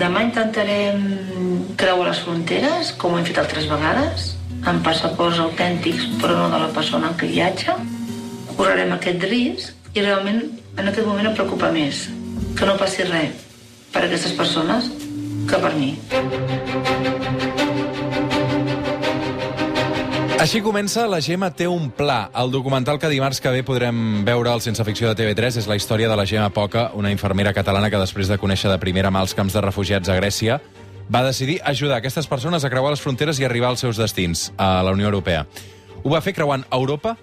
demà intentarem creuar les fronteres, com ho hem fet altres vegades, amb passaports autèntics, però no de la persona en què viatja. Correrem aquest risc i realment en aquest moment em preocupa més que no passi res per a aquestes persones que per mi. Així comença La Gemma té un pla. El documental que dimarts que ve podrem veure al Sense Ficció de TV3 és la història de la Gemma Poca, una infermera catalana que després de conèixer de primera mà els camps de refugiats a Grècia va decidir ajudar aquestes persones a creuar les fronteres i arribar als seus destins, a la Unió Europea. Ho va fer creuant Europa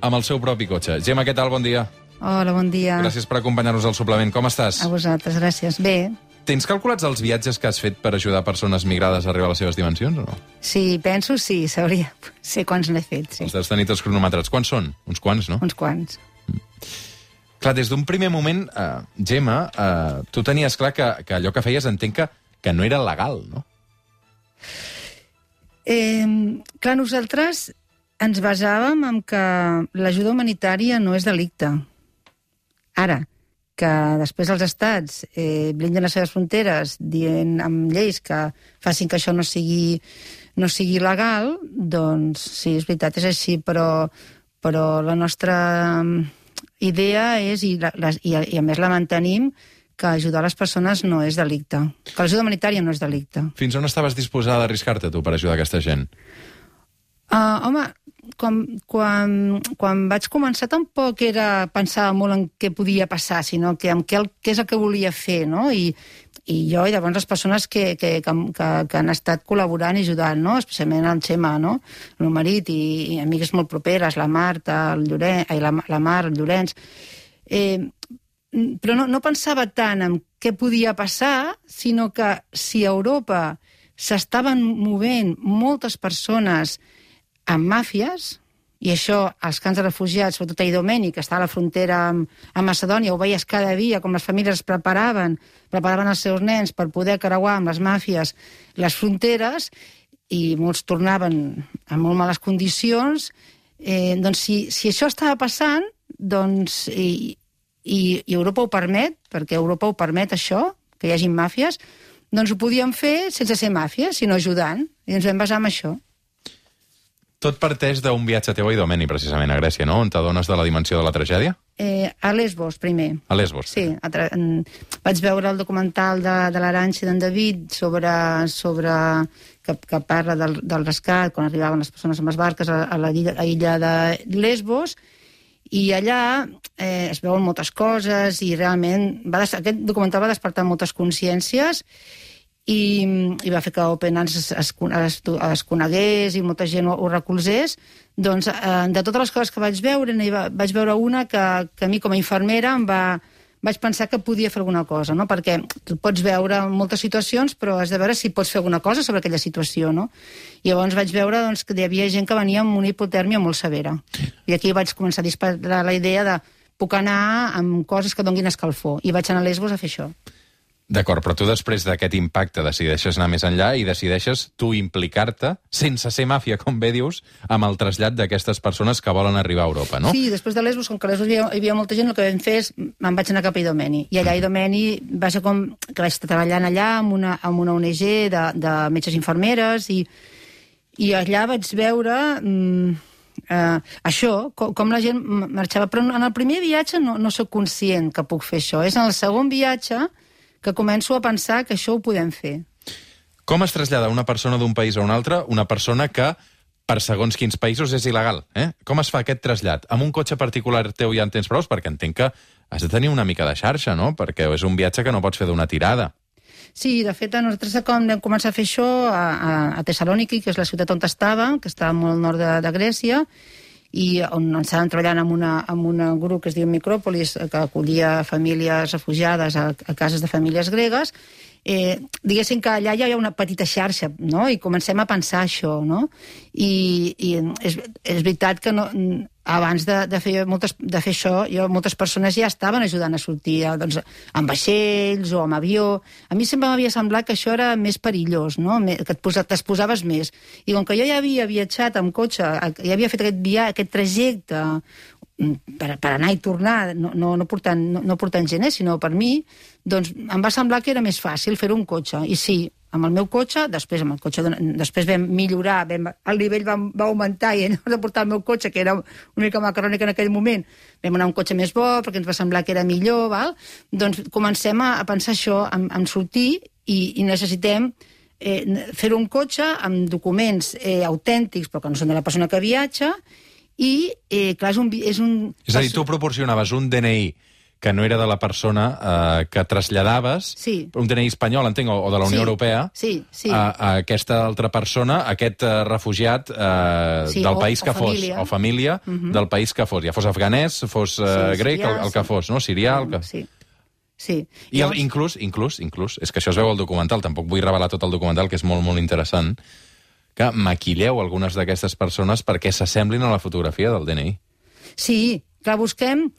amb el seu propi cotxe. Gemma, què tal? Bon dia. Hola, bon dia. Gràcies per acompanyar-nos al suplement. Com estàs? A vosaltres, gràcies. Bé, Tens calculats els viatges que has fet per ajudar persones migrades a arribar a les seves dimensions o no? si penso, sí, sabria. Sé quants n'he fet, sí. Els deus tenir tots cronometrats. Quants són? Uns quants, no? Uns quants. Clar, des d'un primer moment, eh, Gemma, eh, tu tenies clar que, que allò que feies entenc que, que no era legal, no? Eh, clar, nosaltres ens basàvem en que l'ajuda humanitària no és delicte. Ara, que després els estats eh, blinden les seves fronteres dient amb lleis que facin que això no sigui, no sigui legal, doncs sí, és veritat, és així, però, però la nostra mm, idea és, i, la, la, i, a, i a més la mantenim, que ajudar les persones no és delicte. Que l'ajuda humanitària no és delicte. Fins on estaves disposada a arriscar-te tu per ajudar aquesta gent? Uh, home, quan, quan, quan vaig començar tampoc era pensar molt en què podia passar, sinó que en què, què és el que volia fer, no? I, i jo i llavors les persones que, que, que, que, que han estat col·laborant i ajudant, no? especialment el Xema, no? el meu marit i, i amigues molt properes, la Marta, el Llorenç, ai, la, la Mar, el Llorenç. Eh, però no, no pensava tant en què podia passar, sinó que si a Europa s'estaven movent moltes persones amb màfies, i això als camps de refugiats, sobretot a Idomeni, que està a la frontera amb, amb Macedònia, ho veies cada dia, com les famílies es preparaven, preparaven els seus nens per poder creuar amb les màfies les fronteres, i molts tornaven en molt males condicions, eh, doncs si, si això estava passant, doncs, i, i, i Europa ho permet, perquè Europa ho permet això, que hi hagi màfies, doncs ho podíem fer sense ser màfies, sinó ajudant, i ens vam basar en això. Tot parteix d'un viatge teu a Idomeni, precisament, a Grècia, no? On t'adones de la dimensió de la tragèdia? Eh, a Lesbos, primer. A Lesbos. Sí, a tra... vaig veure el documental de, de l'Aranxa i d'en David sobre, sobre que, que parla del, del rescat, quan arribaven les persones amb les barques a, a la illa, a illa de Lesbos, i allà eh, es veuen moltes coses i realment va des... aquest documental va despertar moltes consciències i, i va fer que Open Arms es, es, es, es conegués i molta gent ho, ho recolzés, doncs eh, de totes les coses que vaig veure, va, vaig veure una que, que a mi com a infermera em va, vaig pensar que podia fer alguna cosa, no? perquè tu pots veure moltes situacions, però has de veure si pots fer alguna cosa sobre aquella situació. No? I llavors vaig veure doncs, que hi havia gent que venia amb una hipotèrmia molt severa. I aquí vaig començar a disparar la idea de puc anar amb coses que donguin escalfor. I vaig anar a Lesbos a fer això. D'acord, però tu després d'aquest impacte decideixes anar més enllà i decideixes tu implicar-te, sense ser màfia, com bé dius, amb el trasllat d'aquestes persones que volen arribar a Europa, no? Sí, després de Lesbos, com que a Lesbos hi havia, hi havia molta gent, el que vam fer és, me'n vaig anar cap a Idomeni. I allà a Idomeni va ser com que vaig estar treballant allà amb una, amb una ONG de, de metges infermeres i, i allà vaig veure... Mm, Uh, això, com, com la gent marxava. Però en el primer viatge no, no sóc conscient que puc fer això. És en el segon viatge que començo a pensar que això ho podem fer. Com es trasllada una persona d'un país a un altre, una persona que per segons quins països és il·legal. Eh? Com es fa aquest trasllat? Amb un cotxe particular teu ja en tens prou? Perquè entenc que has de tenir una mica de xarxa, no? Perquè és un viatge que no pots fer d'una tirada. Sí, de fet, nosaltres com vam començar a fer això a, a, a Tessaloniki, que és la ciutat on estava, que està molt al nord de, de Grècia, i on estàvem treballant amb, una, amb un grup que es diu Micròpolis, que acollia famílies refugiades a, a cases de famílies gregues, eh, diguéssim que allà hi ha una petita xarxa, no? I comencem a pensar això, no? I, i és, és veritat que no, abans de, de, fer moltes, de fer això, jo, moltes persones ja estaven ajudant a sortir doncs, amb vaixells o amb avió. A mi sempre m'havia semblat que això era més perillós, no? que t'exposaves més. I com que jo ja havia viatjat amb cotxe, ja havia fet aquest, via, aquest trajecte mm, per, per anar i tornar, no, no, no, portant, no, no portant gent, eh, sinó per mi, doncs em va semblar que era més fàcil fer-ho un cotxe. I sí, amb el meu cotxe, després amb el cotxe després vam millorar, vam, el nivell va, va augmentar i hem de portar el meu cotxe, que era una mica macarònica en aquell moment, vam anar a un cotxe més bo perquè ens va semblar que era millor, val? doncs comencem a, a pensar això, en, en sortir i, i necessitem eh, fer un cotxe amb documents eh, autèntics, però que no són de la persona que viatja, i, eh, clar, és un... És, un... és a dir, tu proporcionaves un DNI que no era de la persona eh, que traslladaves, sí. un DNI espanyol, entenc, o, o de la Unió sí. Europea, sí, sí. A, a aquesta altra persona, a aquest uh, refugiat uh, Sí, del o- país o que família. fos, o família uh -huh. del país que fos, ja fos afganès, fos uh, Sí, grec, sirià, el, el que sí. fos, no? Sirià, el que... Sí, sí. I el, inclús, inclús, inclús, és que això es veu al documental, tampoc vull revelar tot el documental, que és molt, molt interessant, que maquilleu algunes d'aquestes persones perquè s'assemblin a la fotografia del DNI. Sí, clar, busquem,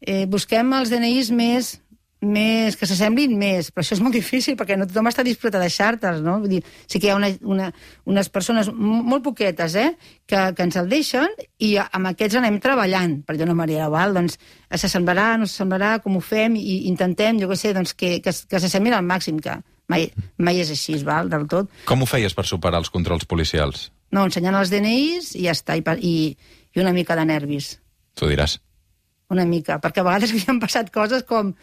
eh, busquem els DNIs més més, que s'assemblin més, però això és molt difícil perquè no tothom està disposat a deixar-te'ls, no? Vull dir, sí que hi ha una, una, unes persones molt poquetes, eh?, que, que ens el deixen i amb aquests anem treballant, per d'una manera, val? Doncs s'assemblarà, no s'assemblarà, com ho fem, i intentem, jo què sé, doncs que, que, que s'assemblin al màxim, que mai, mai és així, val?, del tot. Com ho feies per superar els controls policials? No, ensenyant els DNIs i ja està, i, i, i una mica de nervis Tu diràs. Una mica, perquè a vegades havien passat coses com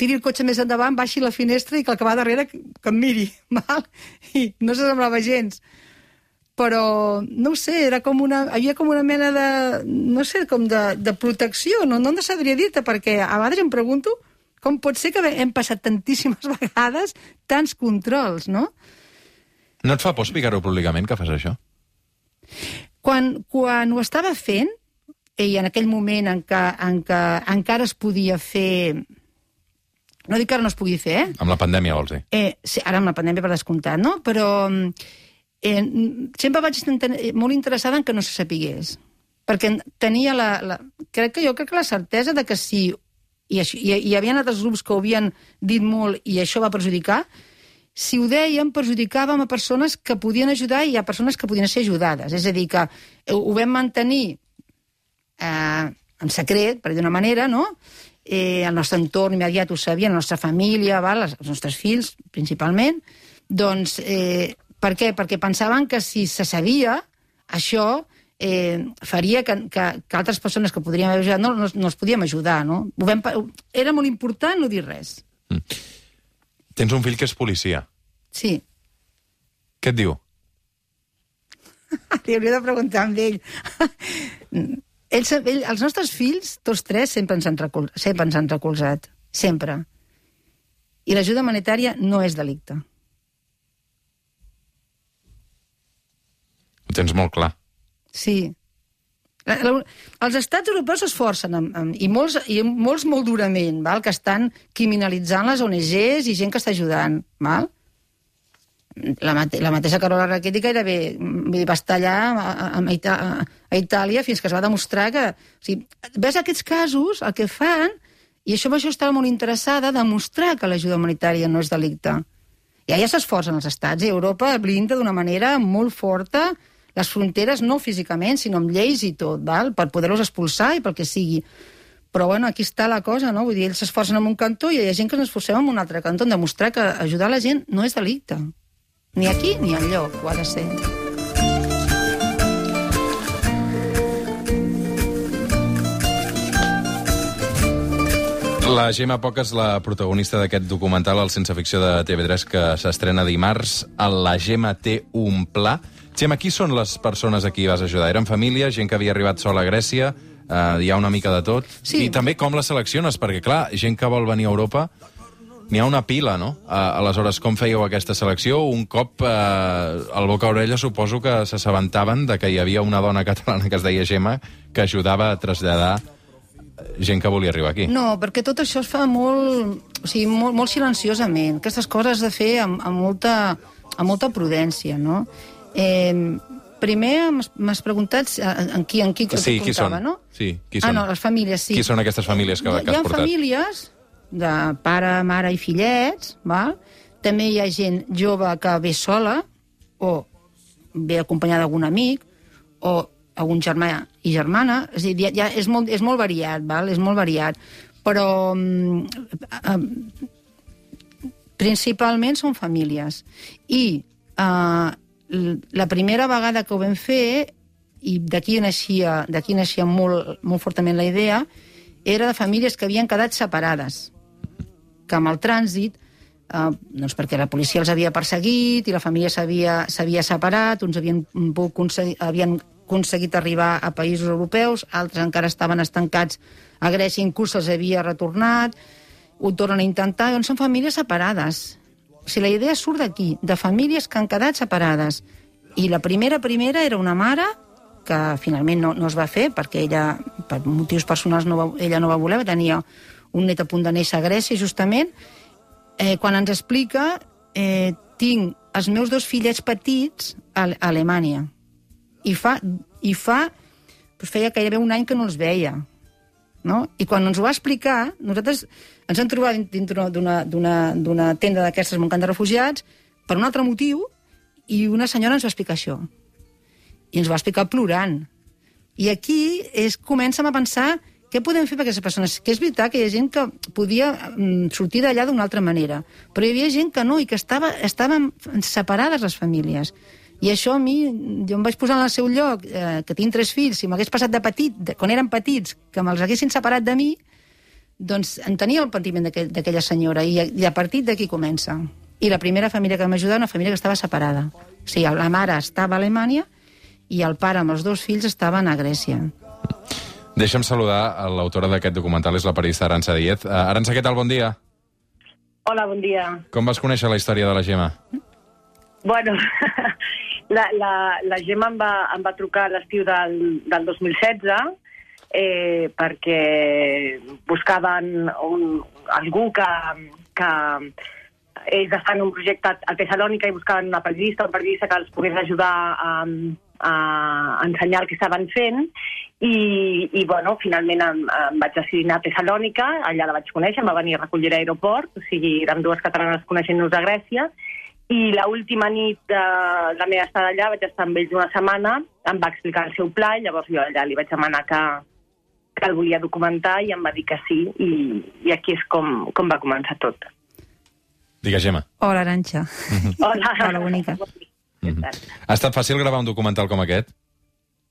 tiri el cotxe més endavant, baixi la finestra i que el que va darrere que, que em miri, val? i no s'assemblava gens. Però, no ho sé, era com una, havia com una mena de, no sé, com de, de protecció, no, no em sabria dir-te, perquè a vegades em pregunto com pot ser que hem passat tantíssimes vegades tants controls, no? No et fa por explicar-ho públicament, que fas això? Quan, quan ho estava fent, i en aquell moment en què, en què encara es podia fer... No dic que ara no es pugui fer, eh? Amb la pandèmia, vols dir? eh sí, ara amb la pandèmia per descomptat, no? Però eh, sempre vaig estar molt interessada en que no se sapigués. Perquè tenia la, la... Crec que jo crec que la certesa de que si... I, això, i hi havia altres grups que ho havien dit molt i això va perjudicar, si ho dèiem, perjudicàvem a persones que podien ajudar i a persones que podien ser ajudades. És a dir, que ho vam mantenir eh, en secret, per dir d'una manera, no? Eh, el nostre entorn immediat ho sabia, la nostra família, val? els nostres fills, principalment. Doncs, eh, per què? Perquè pensaven que si se sabia, això eh, faria que, que, que altres persones que podríem haver ajudat no, no, no els podíem ajudar, no? Ho vam, era molt important no dir res. Tens un fill que és policia. Sí. Què et diu? Li hauria de preguntar amb ell. Ell, ell, els nostres fills, tots tres, sempre ens han, recol, sempre ens han recolzat. Sempre. I l'ajuda humanitària no és delicte. Ho tens molt clar. Sí. La, la, els estats europeus s'esforcen, i, molts, i molts molt durament, val? que estan criminalitzant les ONGs i gent que està ajudant. Val? La, mate, la mateixa Carola Rackete gairebé vull dir, va estar allà a, a, a, Itàlia fins que es va demostrar que... O sigui, ves aquests casos, el que fan, i això això estava molt interessada, demostrar que l'ajuda humanitària no és delicte. I allà s'esforcen els estats, i Europa blinda d'una manera molt forta les fronteres, no físicament, sinó amb lleis i tot, val? per poder-los expulsar i pel que sigui. Però bueno, aquí està la cosa, no? Vull dir, ells s'esforcen en un cantó i hi ha gent que ens esforcem en un altre cantó, en demostrar que ajudar la gent no és delicte. Ni aquí ni enlloc ho ha de ser. La Gemma Poc és la protagonista d'aquest documental, el Sense Ficció de TV3, que s'estrena dimarts. La Gemma té un pla. Gemma, qui són les persones a qui vas ajudar? Eren família, gent que havia arribat sola a Grècia, eh, hi ha una mica de tot. Sí. I també com les selecciones, perquè, clar, gent que vol venir a Europa, n'hi ha una pila, no? Uh, aleshores, com fèieu aquesta selecció? Un cop uh, al boca orella suposo que s'assabentaven de que hi havia una dona catalana que es deia Gemma que ajudava a traslladar gent que volia arribar aquí. No, perquè tot això es fa molt, o sigui, molt, molt silenciosament. Aquestes coses has de fer amb, amb, molta, amb molta prudència, no? Eh, primer m'has- preguntat en, en qui, en qui Sí, qui són? no? Sí, qui Ah, són? no, les famílies, sí. Qui són aquestes famílies que, Hi, que hi has ha portat? famílies de pare, mare i fillets, val? també hi ha gent jove que ve sola o ve acompanyada d'algun amic o algun germà i germana. És, dir, ja, és, molt, és molt variat, val? és molt variat. Però mm, eh, principalment són famílies. I eh, la primera vegada que ho vam fer, i d'aquí naixia, d'aquí naixia molt, molt fortament la idea, era de famílies que havien quedat separades, que amb el trànsit eh, doncs perquè la policia els havia perseguit i la família s'havia separat, uns havien, havien aconseguit arribar a països europeus, altres encara estaven estancats a Grècia, inclús se'ls havia retornat, ho tornen a intentar, doncs són famílies separades. O sigui, la idea surt d'aquí, de famílies que han quedat separades. I la primera primera era una mare que finalment no, no es va fer perquè ella, per motius personals, no va, ella no va voler, tenia un net a punt de néixer a Grècia, justament, eh, quan ens explica, eh, tinc els meus dos fillets petits a, Alemanya. I fa, i fa doncs feia gairebé un any que no els veia. No? I quan ens ho va explicar, nosaltres ens hem trobat dintre d'una tenda d'aquestes amb un de refugiats per un altre motiu i una senyora ens va explicar això. I ens va explicar plorant. I aquí és, comencem a pensar què podem fer per aquestes persones? Que és veritat que hi ha gent que podia mm, sortir d'allà d'una altra manera, però hi havia gent que no i que estava, estaven separades les famílies. I això a mi, jo em vaig posar en el seu lloc, eh, que tinc tres fills, si m'hagués passat de petit, de, quan eren petits, que me'ls haguessin separat de mi, doncs en tenia el patiment d'aquella senyora, i, i a partir d'aquí comença. I la primera família que m'ajudava una família que estava separada. O sigui, la mare estava a Alemanya i el pare amb els dos fills estaven a Grècia. Deixa'm saludar l'autora d'aquest documental, és la periodista Arança Díez. Uh, Arança, què tal? Bon dia. Hola, bon dia. Com vas conèixer la història de la Gemma? Bueno, la, la, la Gemma em va, em va trucar l'estiu del, del 2016 eh, perquè buscaven un, algú que, que ells estan en un projecte a Tessalònica i buscaven una periodista, un periodista que els pogués ajudar a, a ensenyar el que estaven fent i, i bueno, finalment em, em vaig decidir anar a Tessalònica, allà la vaig conèixer, em va venir a recollir a l'aeroport, o sigui, érem dues catalanes coneixent-nos a Grècia, i l última nit de la meva estada allà vaig estar amb ells una setmana, em va explicar el seu pla, i llavors jo allà li vaig demanar que, que el volia documentar i em va dir que sí, i, i aquí és com, com va començar tot. Digues, Gemma. Hola, Aranxa. Hola. Hola, bonica. Mm -hmm. Ha estat fàcil gravar un documental com aquest?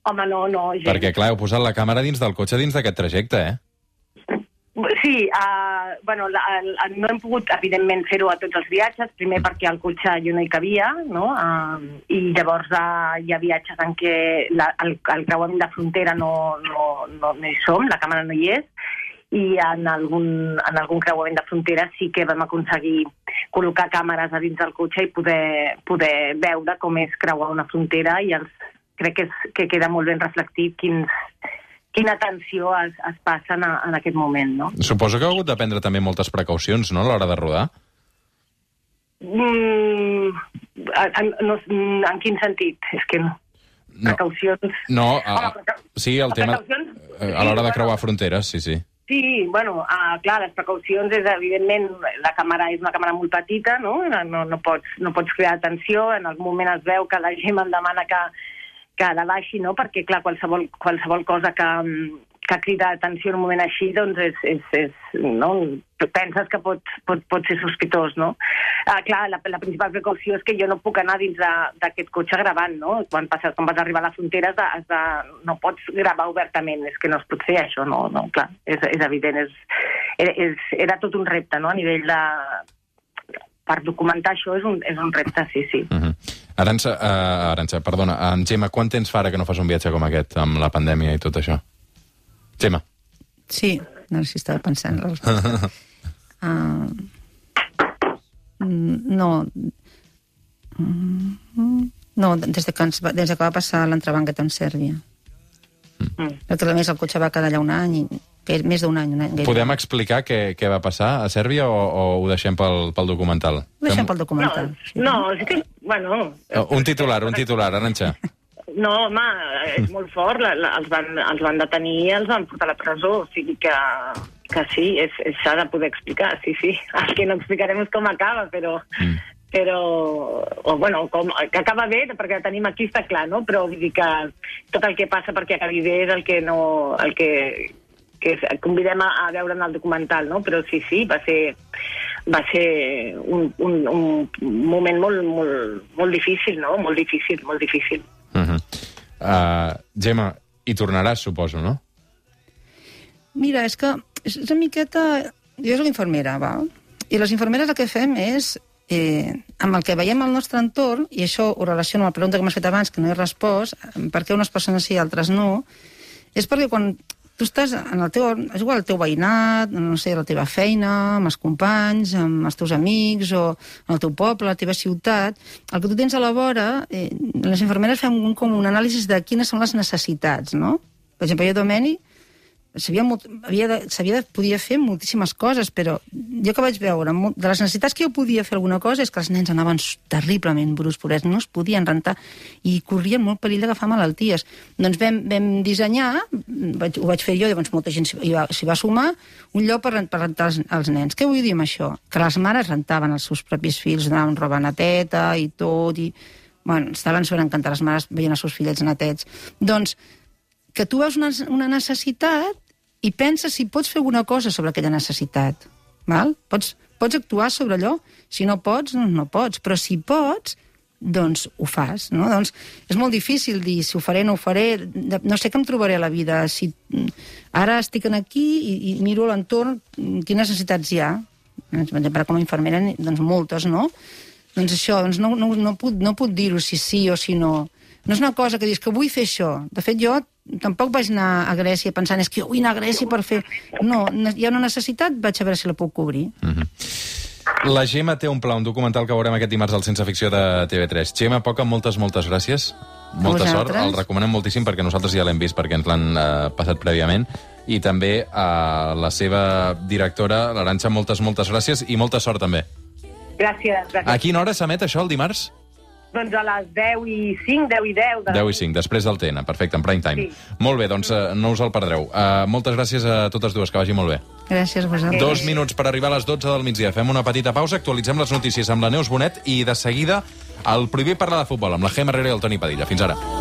Home, no, no, gens. Perquè, clar, heu posat la càmera dins del cotxe dins d'aquest trajecte, eh? Sí, uh, bueno, la, la, no hem pogut, evidentment, fer-ho a tots els viatges, primer perquè al cotxe jo no hi cabia, no? Uh, I llavors uh, hi ha viatges en què la, el, el creuament de frontera no, no, no, no hi som, la càmera no hi és, i en algun, en algun creuament de frontera sí que vam aconseguir col·locar càmeres a dins del cotxe i poder, poder veure com és creuar una frontera i els, crec que, és, que queda molt ben reflectit quins, quina tensió es, es passa en, en aquest moment. No? Suposo que heu hagut de prendre també moltes precaucions no, a l'hora de rodar? Mm, en, no, en quin sentit? És que no. No. Precaucions... No, a, Home, sí, el tema... precaucions- eh, A l'hora de creuar fronteres, sí, sí. Sí, bueno, uh, clar, les precaucions és, evidentment, la càmera és una càmera molt petita, no? No, no, pots, no pots crear atenció, en algun moment es veu que la gent em demana que, que la baixi, no? Perquè, clar, qualsevol, qualsevol cosa que, que crida atenció en un moment així, doncs és, és, és no? penses que pot, pot, pot ser sospitós, no? Uh, clar, la, la principal precaució és que jo no puc anar dins d'aquest cotxe gravant, no? Quan, passes, quan vas arribar a la frontera has de, has de, no pots gravar obertament, és que no es pot fer això, no? no clar, és, és evident, és, és, era tot un repte, no? A nivell de... Per documentar això és un, és un repte, sí, sí. Uh -huh. Arança, uh, Arança, perdona, en Gemma, quant temps fa ara que no fas un viatge com aquest, amb la pandèmia i tot això? Gemma. Sí, no sé si estava pensant la resposta. uh, no, Mm, no, des de que, ens va, des de que va passar l'entrebanquet amb Sèrbia. Mm. Perquè a més el cotxe va quedar allà un any, i, més d'un any. Un any gairebé. Podem explicar què, què va passar a Sèrbia o, o ho deixem pel, pel documental? Ho deixem pel No, documental. sí. no, és que, bueno... Un titular, un titular, Aranxa. No, home, és molt fort. La, la, els, van, els van detenir i els van portar a la presó. O sigui que, que sí, s'ha de poder explicar, sí, sí. El que no explicarem és com acaba, però, Mm. però, o, bueno, com, que acaba bé, perquè tenim aquí està clar, no? Però vull dir que tot el que passa perquè acabi bé és el que no... El que, que convidem a, a veure en el documental, no? Però sí, sí, va ser, va ser un, un, un moment molt, molt, molt difícil, no? Molt difícil, molt difícil. Uh -huh. Uh, Gemma, hi tornaràs, suposo, no? Mira, és que és una miqueta... Jo soc infermera, va? I les infermeres el que fem és, eh, amb el que veiem al nostre entorn, i això ho relaciono amb la pregunta que m'has fet abans, que no he respost, per què unes persones sí i altres no, és perquè quan tu estàs en el teu, és igual el teu veïnat, no sé, la teva feina, amb els companys, amb els teus amics, o en el teu poble, la teva ciutat, el que tu tens a la vora, eh, les infermeres fem un, com un anàlisi de quines són les necessitats, no? Per exemple, jo, Domeni, s'havia havia de, podia fer moltíssimes coses, però jo que vaig veure, de les necessitats que jo podia fer alguna cosa és que els nens anaven terriblement brus, purets, no es podien rentar i corrien molt perill d'agafar malalties. Doncs vam, vam dissenyar, vaig, ho vaig fer jo, llavors molta gent s'hi va, va sumar, un lloc per, per rentar els, els nens. Què vull dir amb això? Que les mares rentaven els seus propis fills, donaven roba neteta i tot, i bueno, estaven sobreencantar les mares veient els seus fillets netets. Doncs que tu veus una, una necessitat i penses si pots fer alguna cosa sobre aquella necessitat. Val? Pots, pots actuar sobre allò. Si no pots, doncs no pots. Però si pots, doncs ho fas. No? Doncs és molt difícil dir si ho faré no ho faré. No sé què em trobaré a la vida. Si ara estic aquí i, i miro l'entorn, quines necessitats hi ha. Per exemple, com a infermera, doncs moltes, no? Doncs això, doncs no, no, no puc, no puc dir-ho si sí o si no. No és una cosa que dius que vull fer això. De fet, jo tampoc vaig anar a Grècia pensant és que jo vull anar a Grècia per fer... No, hi ha una necessitat, vaig a veure si la puc cobrir. Mm -hmm. La Gemma té un pla, un documental que veurem aquest dimarts al Sense Ficció de TV3. Gemma Poca, moltes, moltes gràcies. Molta sort, el recomanem moltíssim perquè nosaltres ja l'hem vist perquè ens l'han eh, passat prèviament i també a la seva directora, l'Aranxa, moltes, moltes gràcies i molta sort també. Gràcies, gràcies. A quina hora s'emet això, el dimarts? Doncs a les 10 i 5, 10 i 10. De... 10 i 5, després del TN, perfecte, en prime time. Sí. Molt bé, doncs uh, no us el perdreu. Uh, moltes gràcies a totes dues, que vagi molt bé. Gràcies a vosaltres. Dos minuts per arribar a les 12 del migdia. Fem una petita pausa, actualitzem les notícies amb la Neus Bonet i de seguida el prohibit parlar de futbol amb la Gemma Herrera i el Toni Padilla. Fins ara.